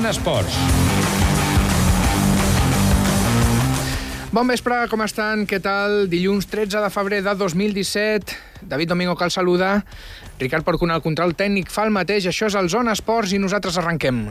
Zona Esports. Bon vespre, com estan? Què tal? Dilluns 13 de febrer de 2017. David Domingo cal saluda. Ricard Porcuna, el control tècnic, fa el mateix. Això és el Zona Esports i nosaltres arrenquem.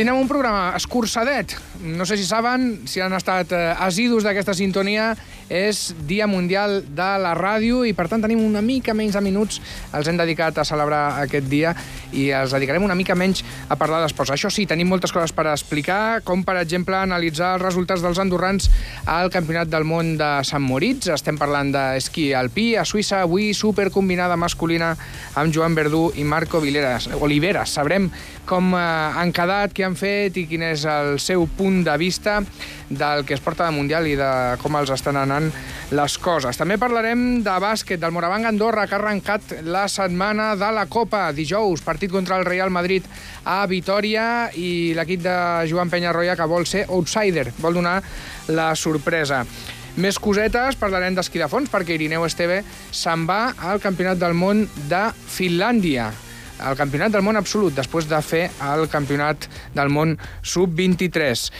Tindrem un programa escurçadet. No sé si saben, si han estat eh, assidus d'aquesta sintonia, és Dia Mundial de la Ràdio i per tant tenim una mica menys de minuts els hem dedicat a celebrar aquest dia i els dedicarem una mica menys a parlar d'esports. Això sí, tenim moltes coses per explicar, com per exemple analitzar els resultats dels andorrans al Campionat del Món de Sant Moritz. Estem parlant d'esquí alpí a Suïssa, avui supercombinada masculina amb Joan Verdú i Marco Oliveras. Oliveras. Sabrem com eh, han quedat, què han fet i quin és el seu punt de vista del que es porta de Mundial i de com els estan anant les coses. També parlarem de bàsquet, del Morabanc Andorra, que ha arrencat la setmana de la Copa. Dijous, partit contra el Real Madrid a Vitoria i l'equip de Joan Penyarroia que vol ser outsider, vol donar la sorpresa. Més cosetes, parlarem d'esquí de fons, perquè Irineu Esteve se'n va al Campionat del Món de Finlàndia el Campionat del Món absolut, després de fer el Campionat del Món sub-23.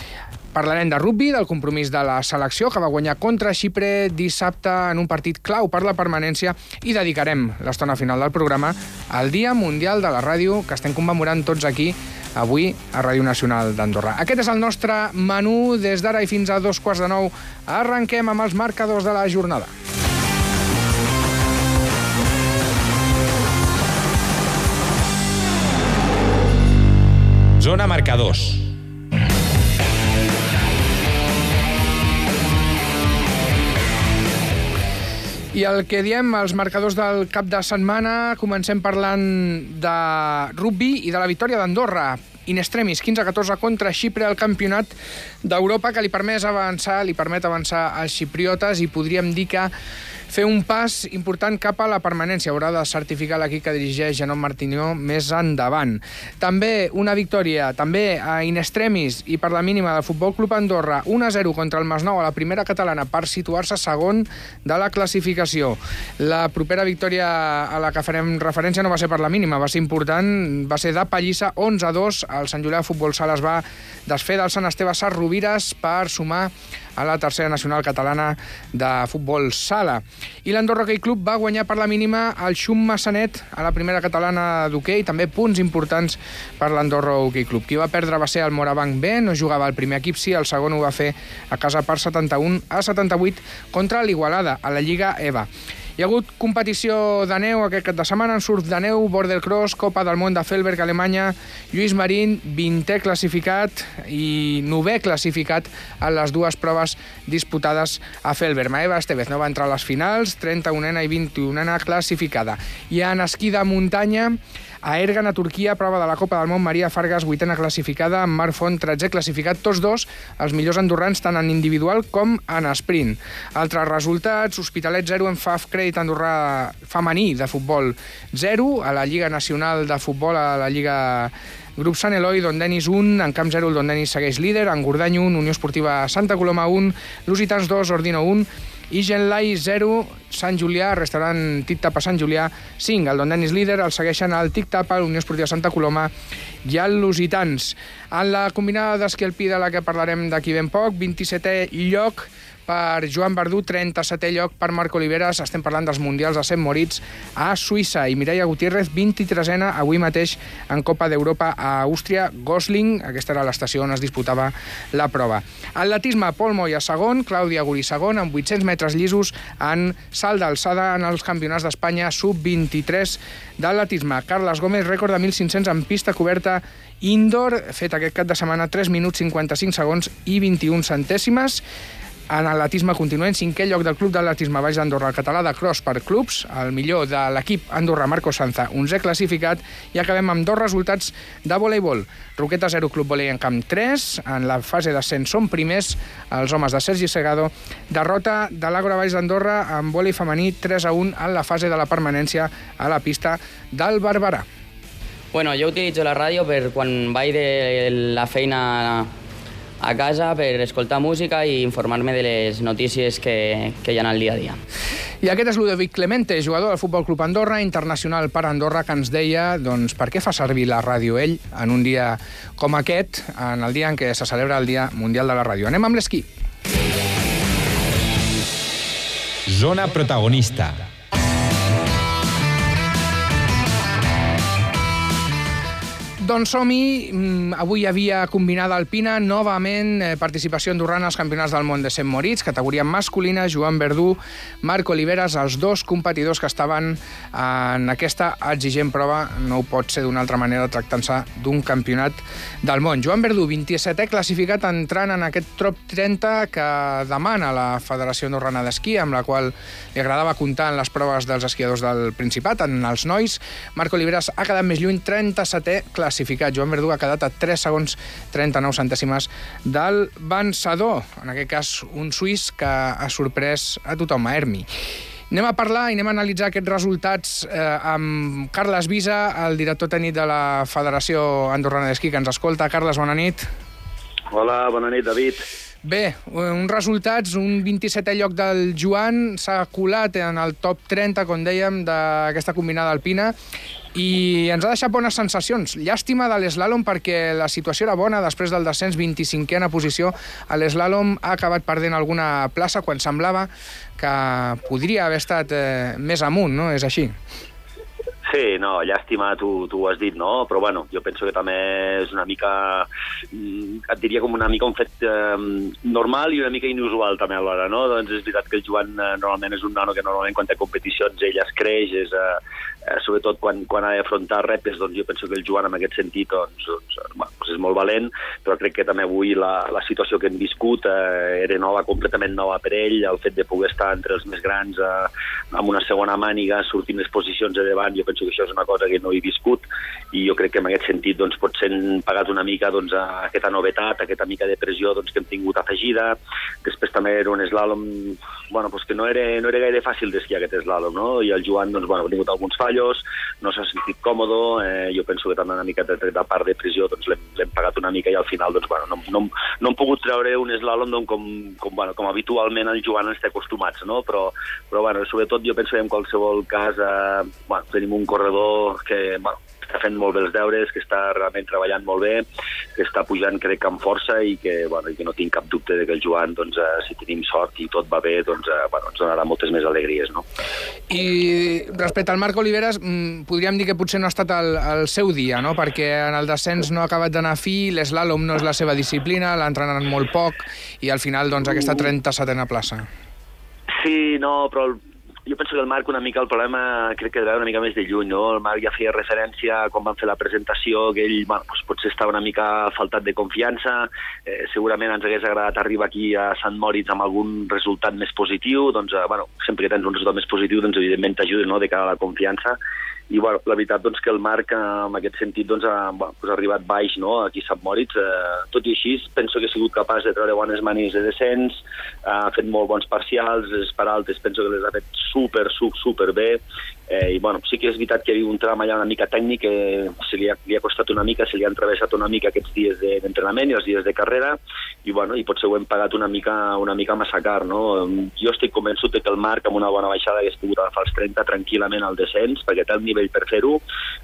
Parlarem de rugby, del compromís de la selecció, que va guanyar contra Xipre dissabte en un partit clau per la permanència, i dedicarem l'estona final del programa al Dia Mundial de la Ràdio, que estem commemorant tots aquí avui a Ràdio Nacional d'Andorra. Aquest és el nostre menú des d'ara i fins a dos quarts de nou. Arrenquem amb els marcadors de la jornada. Zona Marcadors. I el que diem, els marcadors del cap de setmana, comencem parlant de rugby i de la victòria d'Andorra. In extremis, 15-14 contra Xipre al campionat d'Europa que li permet avançar, li permet avançar als xipriotes i podríem dir que fer un pas important cap a la permanència. Haurà de certificar l'equip que dirigeix Genom Martinyó més endavant. També una victòria, també a in extremis i per la mínima del Futbol Club Andorra, 1-0 contra el Masnou a la primera catalana per situar-se segon de la classificació. La propera victòria a la que farem referència no va ser per la mínima, va ser important, va ser de pallissa 11-2. El Sant Julià Futbol Sala es va desfer del Sant Esteve Sarrovires per sumar a la tercera nacional catalana de futbol sala. I l'Andorra Hockey Club va guanyar per la mínima el Xum Massanet a la primera catalana d'hoquei, també punts importants per l'Andorra Hockey Club. Qui va perdre va ser el Morabanc B, no jugava al primer equip, sí, el segon ho va fer a casa per 71 a 78 contra l'Igualada, a la Lliga EVA. Hi ha hagut competició de neu aquest cap de setmana, en surf de neu, bordercross, Copa del Món de Felberg, Alemanya, Lluís Marín, 20è classificat i 9è classificat en les dues proves disputades a Felberg. Maeva Estevez no va entrar a les finals, 31a i 21a classificada. I en esquí de muntanya, a Ergan, a Turquia, prova de la Copa del Món, Maria Fargas, vuitena classificada, amb Marc Font, 13 classificat, tots dos els millors andorrans tant en individual com en sprint. Altres resultats, Hospitalet 0 en FAF Crèdit Andorrà femení de futbol 0, a la Lliga Nacional de Futbol, a la Lliga Grup Sant Eloi, Don Denis 1, en Camp 0 el Don Denis segueix líder, en Gordany 1, Unió Esportiva Santa Coloma 1, Lusitans 2, Ordino 1, i Genlai 0, Sant Julià, restaurant Tic Tapa Sant Julià 5. El Don Denis líder el segueixen el Tic Tapa, l'Unió Esportiva Santa Coloma i el Lusitans. En la combinada d'esquí alpí de la que parlarem d'aquí ben poc, 27è lloc per Joan Verdú, 37è lloc per Marc Oliveras, estem parlant dels Mundials de Sant Moritz a Suïssa, i Mireia Gutiérrez, 23a avui mateix en Copa d'Europa a Àustria, Gosling, aquesta era l'estació on es disputava la prova. Atletisme, Pol Moya segon, Clàudia Guri segon, amb 800 metres llisos en salt d'alçada en els campionats d'Espanya sub-23 d'atletisme. Carles Gómez, rècord de 1.500 en pista coberta indoor, fet aquest cap de setmana 3 minuts 55 segons i 21 centèsimes. En atletisme continuem, cinquè lloc del Club d'Atletisme Baix d'Andorra, el català de cross per clubs, el millor de l'equip Andorra Marco Sanza, 11è classificat, i acabem amb dos resultats de voleibol. Roqueta 0, Club Volei en camp 3, en la fase d'ascens són primers els homes de Sergi Segado, derrota de l'Àgora Baix d'Andorra amb volei femení 3 a 1 en la fase de la permanència a la pista del Barberà. Bueno, jo utilitzo la ràdio per quan vaig de la feina a casa per escoltar música i informar-me de les notícies que, que hi ha al dia a dia. I aquest és Ludovic Clemente, jugador del Futbol Club Andorra, internacional per Andorra, que ens deia doncs, per què fa servir la ràdio ell en un dia com aquest, en el dia en què se celebra el Dia Mundial de la Ràdio. Anem amb l'esquí. Zona protagonista. Doncs som-hi. Mm, avui hi havia combinada alpina, novament eh, participació andorrana als campionats del món de Sant Moritz, categoria masculina, Joan Verdú, Marc Oliveres, els dos competidors que estaven en aquesta exigent prova, no ho pot ser d'una altra manera tractant-se d'un campionat del món. Joan Verdú, 27è classificat entrant en aquest top 30 que demana la Federació Andorrana d'Esquí, amb la qual li agradava comptar en les proves dels esquiadors del Principat, en els nois. Marc Oliveres ha quedat més lluny, 37è classificat classificat. Joan Verdú ha quedat a 3 segons 39 centèsimes del vencedor. En aquest cas, un suís que ha sorprès a tothom, a Hermi. Anem a parlar i anem a analitzar aquests resultats eh, amb Carles Visa, el director tècnic de la Federació Andorrana d'Esquí, que ens escolta. Carles, bona nit. Hola, bona nit, David. Bé, uns resultats, un 27è lloc del Joan, s'ha colat en el top 30, com dèiem, d'aquesta combinada alpina, i ens ha deixat bones sensacions. Llàstima de l'eslàlom perquè la situació era bona després del descens 25a posició. L'eslàlom ha acabat perdent alguna plaça quan semblava que podria haver estat eh, més amunt, no? És així. Sí, no, llàstima, tu, tu ho has dit, no? Però bueno, jo penso que també és una mica, mm, et diria com una mica un fet eh, normal i una mica inusual també alhora, no? Doncs és veritat que el Joan eh, normalment és un nano que normalment quan té competicions ell es creix, és, eh, eh, sobretot quan, quan ha d'afrontar reptes, doncs jo penso que el Joan en aquest sentit doncs, doncs, bueno, doncs és molt valent, però crec que també avui la, la situació que hem viscut eh, era nova, completament nova per ell, el fet de poder estar entre els més grans eh, amb una segona màniga, sortint les posicions de davant, jo penso que això és una cosa que no he viscut i jo crec que en aquest sentit doncs, potser hem pagat una mica doncs, a aquesta novetat, aquesta mica de pressió doncs, que hem tingut afegida. Després també era un slalom bueno, pues que no era, no era gaire fàcil d'esquiar aquest slalom, no? i el Joan doncs, bueno, ha tingut alguns fallos, no s'ha sentit còmode, eh, jo penso que també una mica de, de part de pressió doncs, l'hem pagat una mica i al final doncs, bueno, no, no, no hem pogut treure un slalom doncs, com, com, bueno, com habitualment el Joan està acostumats, no? però, però bueno, sobretot jo penso que en qualsevol cas eh, bueno, tenim un corredor que bueno, està fent molt bé els deures, que està realment treballant molt bé, que està pujant, crec, amb força i que, bueno, i que no tinc cap dubte de que el Joan, doncs, eh, si tenim sort i tot va bé, doncs, eh, bueno, ens donarà moltes més alegries, no? I respecte al Marc Oliveres, mm, podríem dir que potser no ha estat el, el seu dia, no? Perquè en el descens no ha acabat d'anar fi, l'eslàlom no és la seva disciplina, l'ha entrenat molt poc i al final, doncs, aquesta 37a plaça. Sí, no, però jo penso que el Marc una mica el problema crec que ve una mica més de lluny, no? El Marc ja feia referència quan van fer la presentació que ell bueno, doncs potser estava una mica faltat de confiança, eh, segurament ens hagués agradat arribar aquí a Sant Moritz amb algun resultat més positiu, doncs eh, bueno, sempre que tens un resultat més positiu doncs evidentment t'ajuda no? de cara a la confiança i bueno, la veritat doncs, que el Marc eh, en aquest sentit doncs, ha, bueno, doncs, ha arribat baix no? aquí a Sant Moritz, eh, tot i així penso que ha sigut capaç de treure bones manies de descens, ha fet molt bons parcials, les paraltes penso que les ha fet super, super, super bé Eh, I bueno, sí que és veritat que havia un tram allà una mica tècnic que se li ha, li ha costat una mica, se li han travessat una mica aquests dies d'entrenament de, i els dies de carrera i, bueno, i potser ho hem pagat una mica, una mica massa car. No? Jo estic convençut que el Marc amb una bona baixada hagués pogut agafar els 30 tranquil·lament al descens perquè té el nivell per fer-ho.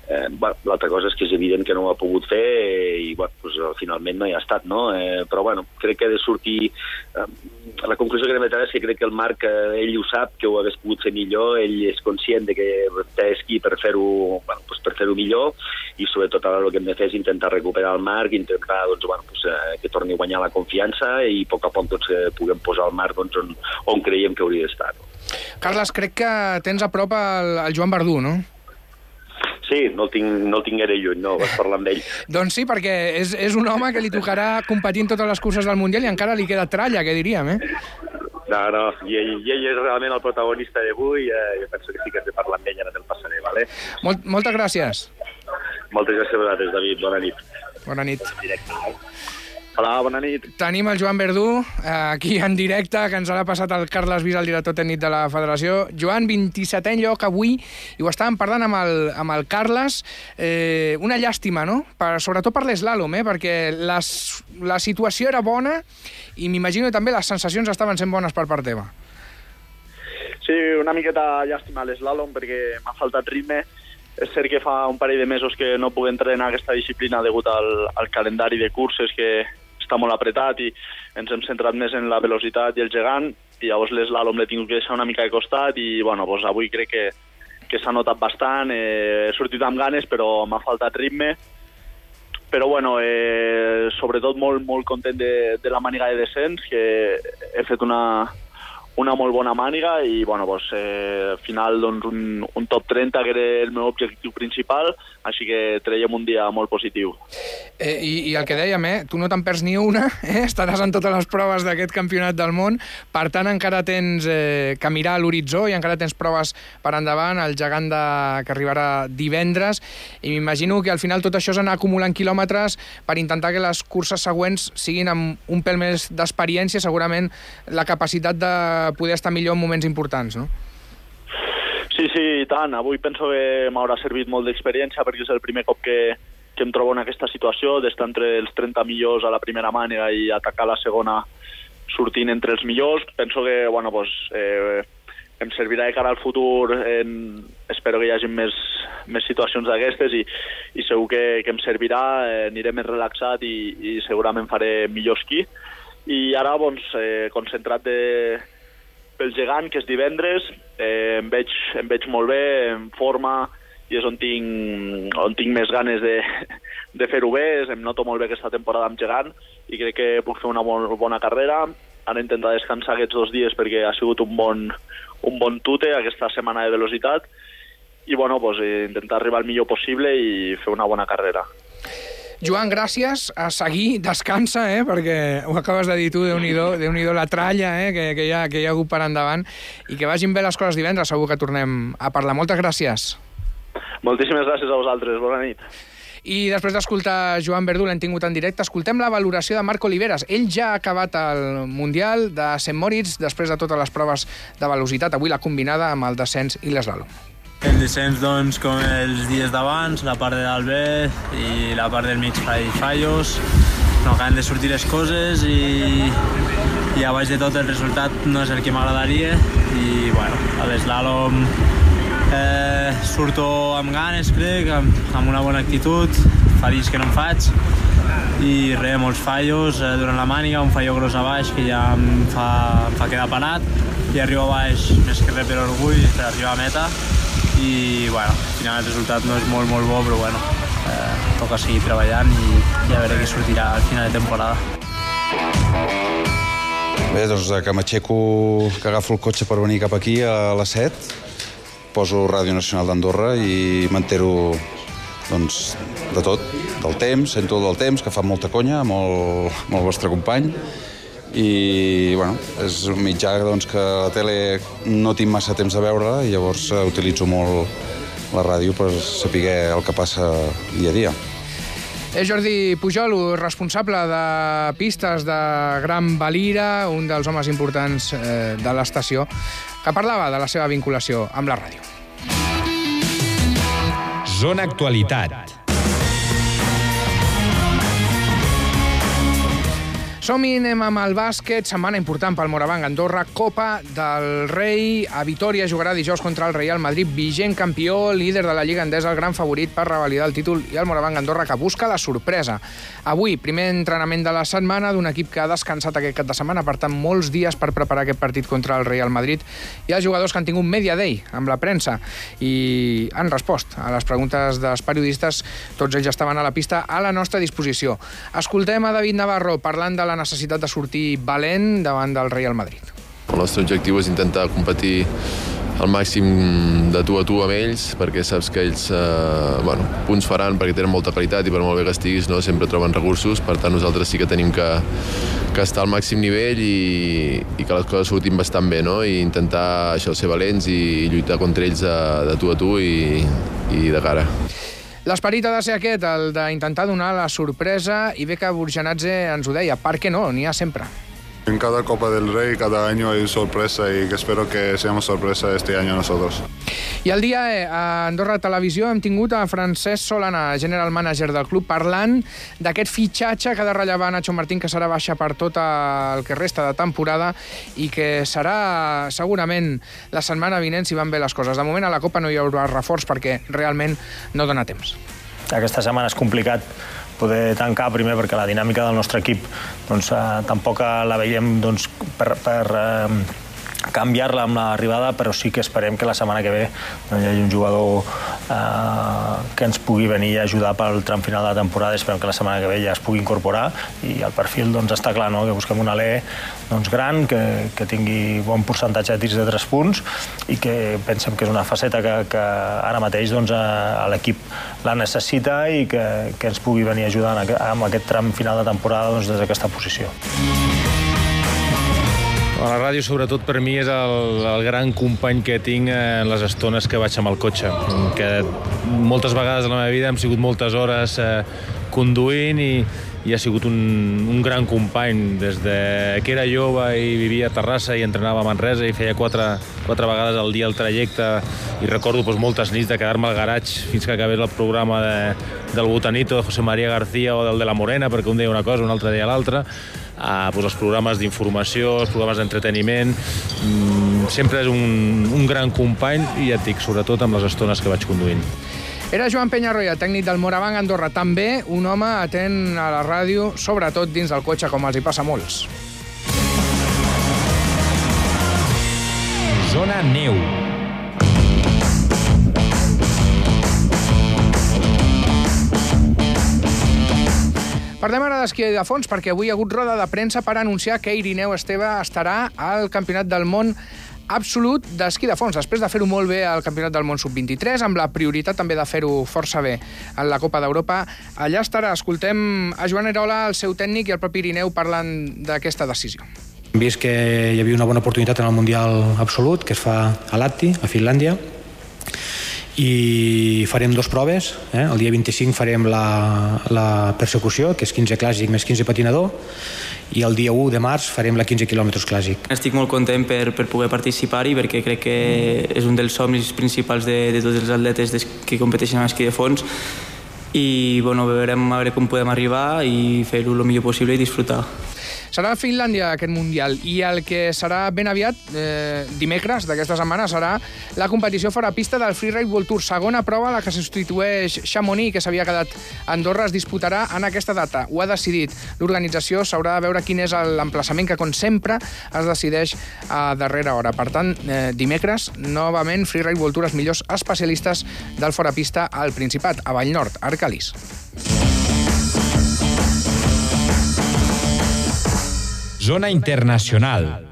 Eh, bueno, L'altra cosa és que és evident que no ho ha pogut fer eh, i bueno, pues, finalment no hi ha estat. No? Eh, però bueno, crec que ha de sortir... Eh, la conclusió que anem a és que crec que el Marc, eh, ell ho sap, que ho hagués pogut fer millor, ell és conscient de que té esquí per fer-ho bueno, pues per fer-ho millor i sobretot ara el que hem de fer és intentar recuperar el Marc, intentar doncs, bueno, eh, que torni a guanyar la confiança i a poc a poc doncs, eh, puguem posar el Marc doncs, on, on creiem que hauria d'estar. No? Carles, crec que tens a prop el, el Joan Verdú, no? Sí, no el tinc, no el tinc gaire lluny, no, vas parlar amb ell. doncs sí, perquè és, és un home que li tocarà competir en totes les curses del Mundial i encara li queda tralla, que diríem, eh? No, no, i ell, i ell és realment el protagonista d'avui, eh, jo penso que sí que has de parlar amb ell, ara te'l passaré, vale? Molt, moltes gràcies. Moltes gràcies a vosaltres, David, bona nit. Bona nit. Directe, Hola, bona nit. Tenim el Joan Verdú, eh, aquí en directe, que ens l'ha passat el Carles Visa, el director tècnic de la federació. Joan, 27è lloc avui, i ho estàvem parlant amb el, amb el Carles. Eh, una llàstima, no? Per, sobretot per l'eslàlom, eh? perquè les, la situació era bona i m'imagino que també les sensacions estaven sent bones per part teva. Sí, una miqueta llàstima l'eslàlom perquè m'ha faltat ritme. És cert que fa un parell de mesos que no puc entrenar aquesta disciplina degut al, al calendari de curses que està molt apretat i ens hem centrat més en la velocitat i el gegant i llavors l'eslàlom l'he tingut que deixar una mica de costat i bueno, doncs avui crec que, que s'ha notat bastant, eh, he sortit amb ganes però m'ha faltat ritme. Però bueno, eh, sobretot molt, molt content de, de la màniga de descens, que he fet una, una molt bona màniga i bueno, doncs, eh, al final doncs, un, un top 30 que era el meu objectiu principal, així que traiem un dia molt positiu. Eh, i, I el que dèiem, eh, tu no te'n perds ni una, eh? estaràs en totes les proves d'aquest campionat del món, per tant encara tens eh, que mirar a l'horitzó i encara tens proves per endavant, el gegant de, que arribarà divendres, i m'imagino que al final tot això és anar acumulant quilòmetres per intentar que les curses següents siguin amb un pèl més d'experiència, segurament la capacitat de poder estar millor en moments importants, no? Sí, sí, i tant. Avui penso que m'haurà servit molt d'experiència perquè és el primer cop que, que em trobo en aquesta situació, d'estar entre els 30 millors a la primera mànega i atacar la segona sortint entre els millors. Penso que, bueno, pues, eh, em servirà de cara al futur, en, espero que hi hagi més, més situacions d'aquestes i, i segur que, que em servirà, eh, aniré més relaxat i, i segurament faré millor esquí. I ara, doncs, eh, concentrat de, pel gegant, que és divendres, eh, em, veig, em veig molt bé, en forma, i és on tinc, on tinc més ganes de, de fer-ho bé, em noto molt bé aquesta temporada amb gegant i crec que puc fer una bon, bona carrera. Ara intentar descansar aquests dos dies perquè ha sigut un bon, un bon tute aquesta setmana de velocitat i bueno, pues, intentar arribar el millor possible i fer una bona carrera. Joan, gràcies. A seguir, descansa, eh? perquè ho acabes de dir tu, Déu-n'hi-do déu la tralla eh? que, que, hi ha, que hi ha hagut per endavant i que vagin bé les coses divendres, segur que tornem a parlar. Moltes gràcies. Moltíssimes gràcies a vosaltres, bona nit. I després d'escoltar Joan Verdú, l'hem tingut en directe, escoltem la valoració de Marco Oliveras. Ell ja ha acabat el Mundial de Sant Moritz després de totes les proves de velocitat. Avui la combinada amb el descens i l'eslàlom. El descens, doncs, com els dies d'abans, la part de bé i la part del mig fa fallos. No acaben de sortir les coses i, i a baix de tot el resultat no és el que m'agradaria. I, bueno, a l'eslàlom eh, surto amb ganes, crec, amb, amb una bona actitud, fa dies que no en faig. I res, molts fallos eh, durant la màniga, un fallo gros a baix que ja em fa, em fa quedar parat i arribo a baix més que res per orgull per arribar a meta i bueno, al final el resultat no és molt molt bo però bueno, eh, toca seguir treballant i, i a veure què sortirà al final de temporada. Bé, doncs que m'aixeco, que agafo el cotxe per venir cap aquí a les 7, poso Ràdio Nacional d'Andorra i m'entero doncs, de tot, del temps, sento del temps, que fa molta conya, molt, molt vostre company, i bueno, és un mitjà doncs, que a la tele no tinc massa temps de veure i llavors uh, utilitzo molt la ràdio per saber el que passa dia a dia. És Jordi Pujol, responsable de pistes de Gran Valira, un dels homes importants eh, de l'estació, que parlava de la seva vinculació amb la ràdio. Zona Actualitat. Som-hi, anem amb el bàsquet. Setmana important pel Morabanc Andorra. Copa del Rei. A Vitoria jugarà dijous contra el Real Madrid, vigent campió, líder de la Lliga Endesa, el gran favorit per revalidar el títol, i el Morabanc Andorra que busca la sorpresa. Avui, primer entrenament de la setmana d'un equip que ha descansat aquest cap de setmana, per tant, molts dies per preparar aquest partit contra el Real Madrid. I els jugadors que han tingut media day amb la premsa i han respost a les preguntes dels periodistes. Tots ells estaven a la pista a la nostra disposició. Escoltem a David Navarro parlant de la necessitat de sortir valent davant del Real Madrid. El nostre objectiu és intentar competir al màxim de tu a tu amb ells, perquè saps que ells eh, bueno, punts faran perquè tenen molta qualitat i per molt bé que estiguis no, sempre troben recursos, per tant nosaltres sí que tenim que, que estar al màxim nivell i, i que les coses surtin bastant bé no? i intentar això, ser valents i, i lluitar contra ells de, de tu a tu i, i de cara. L'esperit ha de ser aquest, el d'intentar donar la sorpresa, i bé que Burjanadze ens ho deia, per què no? N'hi ha sempre. En cada Copa del Rey, cada año hay sorpresa y que espero que seamos sorpresa este año nosotros. I al dia E, a Andorra Televisió, hem tingut a Francesc Solana, general manager del club, parlant d'aquest fitxatge que ha de rellevar Nacho Martín, que serà baixa per tot el que resta de temporada i que serà segurament la setmana vinent si van bé les coses. De moment a la Copa no hi haurà reforç perquè realment no dona temps. Aquesta setmana és complicat poder tancar, primer perquè la dinàmica del nostre equip doncs, eh, tampoc la veiem doncs, per, per eh, canviar-la amb l'arribada, però sí que esperem que la setmana que ve doncs, hi hagi un jugador que ens pugui venir a ajudar pel tram final de la temporada. Esperem que la setmana que ve ja es pugui incorporar i el perfil doncs, està clar, no? que busquem un alè doncs, gran, que, que tingui bon percentatge de tirs de 3 punts i que pensem que és una faceta que, que ara mateix doncs, l'equip la necessita i que, que ens pugui venir a ajudar en, en aquest tram final de temporada doncs, des d'aquesta posició. La ràdio, sobretot, per mi és el, el gran company que tinc en les estones que vaig amb el cotxe. Que moltes vegades a la meva vida hem sigut moltes hores eh, conduint i, i ha sigut un, un gran company. Des de que era jove i vivia a Terrassa i entrenava a Manresa i feia quatre, quatre vegades al dia el trajecte i recordo doncs, moltes nits de quedar-me al garatge fins que acabés el programa de, del Botanito de José María García o del de la Morena perquè un deia una cosa, un altre deia l'altra a doncs, els programes d'informació, els programes d'entreteniment. Mm, sempre és un, un gran company i ja et dic, sobretot amb les estones que vaig conduint. Era Joan Penyarroia, tècnic del Morabanc Andorra. També un home atent a la ràdio, sobretot dins del cotxe, com els hi passa a molts. Zona neu. Parlem ara d'esquí de fons, perquè avui hi ha hagut roda de premsa per anunciar que Irineu Esteve estarà al Campionat del Món absolut d'esquí de fons, després de fer-ho molt bé al Campionat del Món Sub-23, amb la prioritat també de fer-ho força bé en la Copa d'Europa. Allà estarà. Escoltem a Joan Erola, el seu tècnic, i el propi Irineu parlant d'aquesta decisió. Hem vist que hi havia una bona oportunitat en el Mundial Absolut, que es fa a Latti, a Finlàndia, i farem dos proves. Eh? El dia 25 farem la, la persecució, que és 15 clàssic més 15 patinador, i el dia 1 de març farem la 15 quilòmetres clàssic. Estic molt content per, per poder participar-hi perquè crec que és un dels somnis principals de, de tots els atletes que competeixen en esquí de fons i bueno, veurem a veure com podem arribar i fer-ho el millor possible i disfrutar. Serà a Finlàndia aquest Mundial i el que serà ben aviat, eh, dimecres d'aquesta setmana, serà la competició fora pista del Freeride World Tour. Segona prova, la que substitueix Chamonix, que s'havia quedat a Andorra, es disputarà en aquesta data. Ho ha decidit l'organització, s'haurà de veure quin és l'emplaçament que, com sempre, es decideix a darrera hora. Per tant, eh, dimecres, novament, Freeride World Tour, els millors especialistes del fora pista al Principat, a Vallnord, Arcalís. Zona internacional.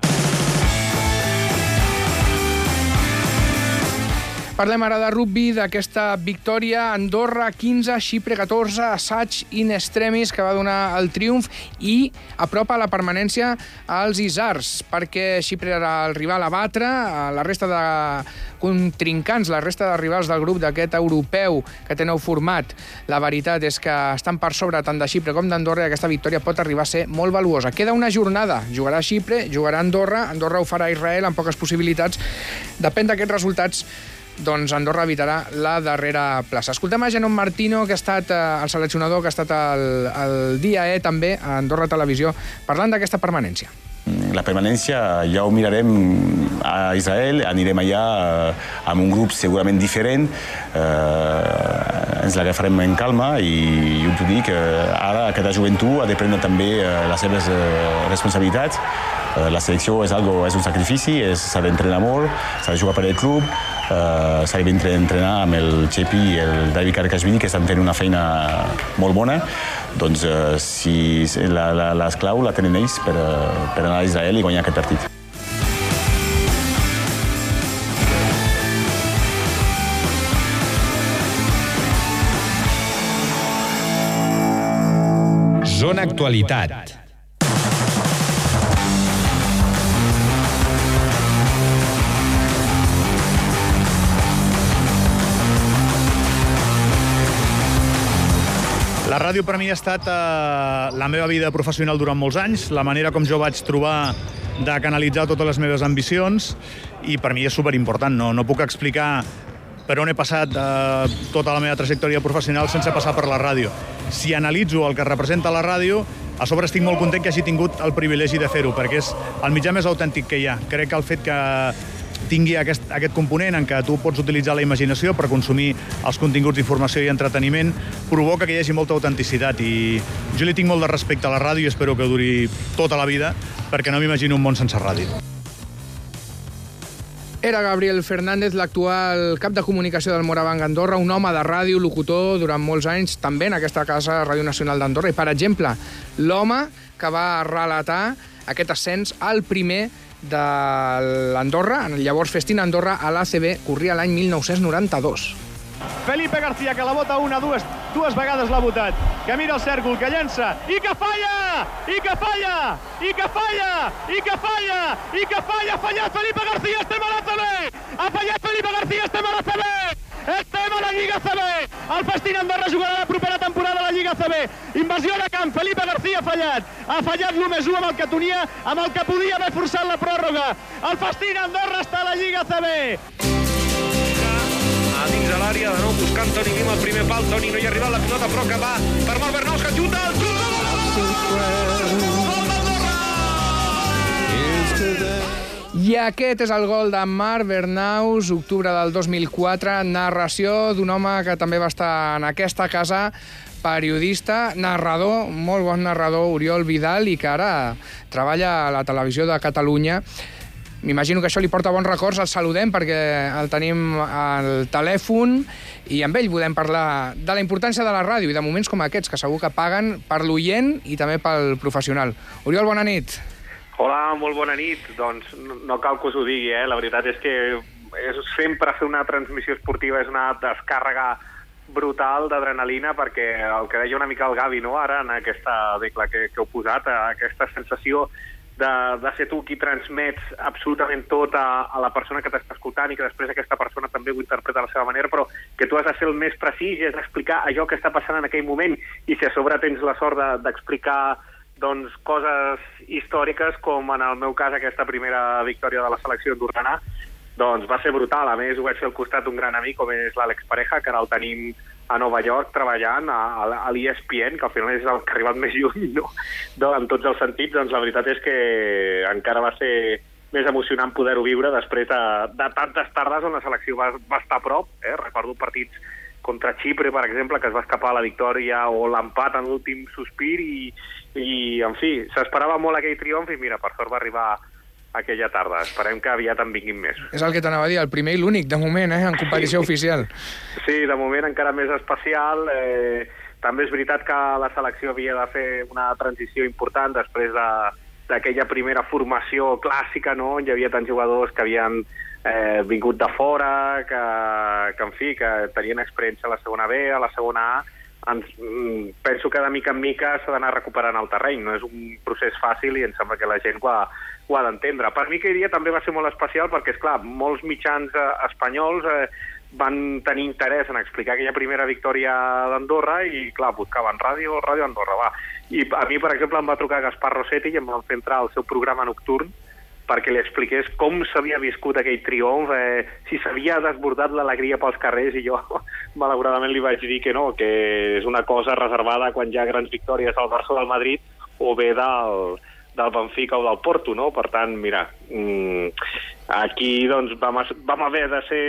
Parlem ara de rugby, d'aquesta victòria Andorra 15, Xipre 14, assaig in extremis que va donar el triomf i apropa la permanència als Isars, perquè Xipre era el rival a batre, la resta de contrincants, la resta de rivals del grup d'aquest europeu que té nou format. La veritat és que estan per sobre tant de Xipre com d'Andorra i aquesta victòria pot arribar a ser molt valuosa. Queda una jornada, jugarà Xipre, jugarà Andorra, Andorra ho farà Israel amb poques possibilitats. Depèn d'aquests resultats doncs Andorra evitarà la darrera plaça. Escoltem a Genon Martino, que ha estat eh, el seleccionador, que ha estat el, el dia E també a Andorra Televisió, parlant d'aquesta permanència. La permanència ja ho mirarem a Israel, anirem allà eh, amb un grup segurament diferent, eh, ens l'agafarem en calma i jo t'ho dic, ara aquesta joventut ha de prendre també les seves responsabilitats. La selecció és, algo, és un sacrifici, s'ha d'entrenar molt, s'ha de jugar per el club, eh, s'ha d'entrenar amb el Chepi i el David Karkashvili, que estan fent una feina molt bona, doncs eh, si l'esclau la, la tenen ells per, per anar a Israel i guanyar aquest partit. Zona Actualitat. Ràdio per mi ha estat eh, la meva vida professional durant molts anys, la manera com jo vaig trobar de canalitzar totes les meves ambicions i per mi és superimportant. No, no puc explicar per on he passat eh, tota la meva trajectòria professional sense passar per la ràdio. Si analitzo el que representa la ràdio, a sobre estic molt content que hagi tingut el privilegi de fer-ho, perquè és el mitjà més autèntic que hi ha. Crec que el fet que tingui aquest, aquest component en què tu pots utilitzar la imaginació per consumir els continguts d'informació i entreteniment provoca que hi hagi molta autenticitat i jo li tinc molt de respecte a la ràdio i espero que duri tota la vida perquè no m'imagino un món sense ràdio. Era Gabriel Fernández, l'actual cap de comunicació del Morabanc Andorra, un home de ràdio, locutor durant molts anys, també en aquesta casa Ràdio Nacional d'Andorra. I, per exemple, l'home que va relatar aquest ascens al primer de l'Andorra, llavors Festina Andorra, a l'ACB, corria l'any 1992. Felipe García, que la bota una, dues, dues vegades l'ha votat, que mira el cèrcol, que llença, i que falla! I que falla! I que falla! I que falla! I que falla! Ha fallat Felipe García, estem a la CB! Ha fallat Felipe García, estem a la CB! Estem a la Lliga CB! El Festín Andorra jugarà la propera temporada a la Lliga CB. Invasió de camp, Felipe García ha fallat. Ha fallat l'1 1 amb el que tenia, amb el que podia haver forçat la pròrroga. El Festín Andorra està a la Lliga CB. A dins de l'àrea, de nou buscant Toni Guim al primer pal. Toni no hi ha arribat la pilota, però que va per Marc Bernaus, que xuta el gol! I aquest és el gol de Marc Bernaus, octubre del 2004, narració d'un home que també va estar en aquesta casa, periodista, narrador, molt bon narrador, Oriol Vidal, i que ara treballa a la televisió de Catalunya. M'imagino que això li porta bons records, el saludem perquè el tenim al telèfon i amb ell podem parlar de la importància de la ràdio i de moments com aquests, que segur que paguen per l'oient i també pel professional. Oriol, bona nit. Hola, molt bona nit. Doncs no, cal que us ho digui, eh? La veritat és que és sempre fer una transmissió esportiva és una descàrrega brutal d'adrenalina perquè el que deia una mica el Gavi no? ara en aquesta decla que, que heu posat, eh, aquesta sensació de, de ser tu qui transmets absolutament tot a, a la persona que t'està escoltant i que després aquesta persona també ho interpreta a la seva manera, però que tu has de ser el més precís i has d'explicar allò que està passant en aquell moment i si a sobre tens la sort d'explicar de, doncs, coses històriques com en el meu cas aquesta primera victòria de la selecció andorrana doncs va ser brutal. A més, ho vaig fer al costat d'un gran amic com és l'Àlex Pareja, que ara el tenim a Nova York treballant a, a l'ESPN, que al final és el que ha arribat més lluny, no? en tots els sentits, doncs la veritat és que encara va ser més emocionant poder-ho viure després de, de tantes tardes on la selecció va, va estar a prop. Eh? Recordo partits contra Xipre, per exemple, que es va escapar la victòria o l'empat en l'últim sospir i, i en fi, s'esperava molt aquell triomf i mira, per sort va arribar aquella tarda. Esperem que aviat en vinguin més. És el que t'anava a dir, el primer i l'únic, de moment, eh, en competició sí. oficial. Sí, de moment encara més especial. Eh, també és veritat que la selecció havia de fer una transició important després de d'aquella primera formació clàssica, no?, on hi havia tants jugadors que havien eh, vingut de fora, que, que, en fi, que tenien experiència a la segona B, a la segona A, ens, mm, penso que de mica en mica s'ha d'anar recuperant el terreny. No és un procés fàcil i em sembla que la gent ho ha, ho ha d'entendre. Per mi aquell dia també va ser molt especial perquè, és clar, molts mitjans eh, espanyols eh, van tenir interès en explicar aquella primera victòria d'Andorra i, clar, buscaven ràdio, ràdio Andorra, va. I a mi, per exemple, em va trucar Gaspar Rossetti i em van fer entrar al seu programa nocturn perquè li expliqués com s'havia viscut aquell triomf, eh, si s'havia desbordat l'alegria pels carrers, i jo malauradament li vaig dir que no, que és una cosa reservada quan hi ha grans victòries al Barça o del Madrid o bé del, del Benfica o del Porto, no? Per tant, mira, mmm, aquí doncs vam, vam haver de ser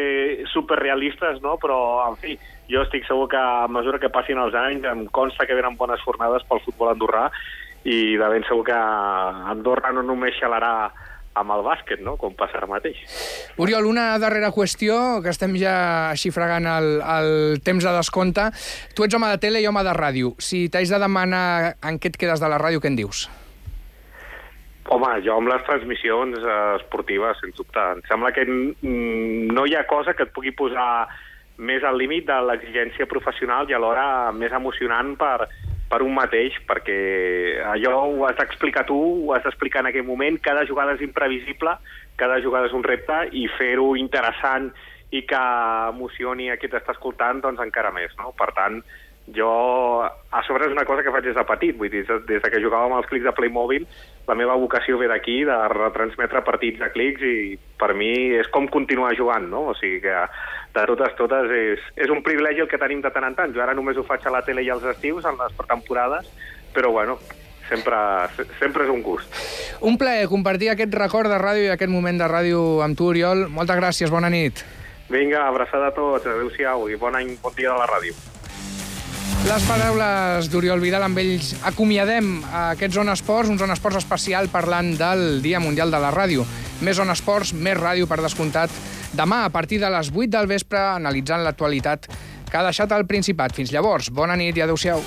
superrealistes, no? Però, en fi, jo estic segur que a mesura que passin els anys em consta que venen bones jornades pel futbol andorrà i de ben segur que Andorra no només xalarà amb el bàsquet, no? com passa ara mateix. Oriol, una darrera qüestió, que estem ja així fregant el, el temps de descompte. Tu ets home de tele i home de ràdio. Si t'haig de demanar en què et quedes de la ràdio, què en dius? Home, jo amb les transmissions eh, esportives, sens dubte. Em sembla que no hi ha cosa que et pugui posar més al límit de l'exigència professional i alhora més emocionant per, per un mateix, perquè allò ho has d'explicar tu, ho has d'explicar en aquell moment, cada jugada és imprevisible, cada jugada és un repte, i fer-ho interessant i que emocioni a qui t'està escoltant, doncs encara més, no? Per tant, jo, a sobre és una cosa que faig des de petit, vull dir, des de que jugàvem als clics de Playmobil, la meva vocació ve d'aquí, de retransmetre partits de clics, i per mi és com continuar jugant, no? O sigui que, de totes, totes, és, és un privilegi el que tenim de tant en tant. Jo ara només ho faig a la tele i als estius, en les temporades, però bueno, sempre, sempre és un gust. Un plaer compartir aquest record de ràdio i aquest moment de ràdio amb tu, Oriol. Moltes gràcies, bona nit. Vinga, abraçada a tots, adeu-siau i bon any, bon dia de la ràdio. Les paraules d'Oriol Vidal, amb ells acomiadem aquest Zona Esports, un Zona Esports especial parlant del Dia Mundial de la Ràdio. Més Zona Esports, més ràdio, per descomptat, demà a partir de les 8 del vespre, analitzant l'actualitat que ha deixat el Principat. Fins llavors, bona nit i adeu-siau.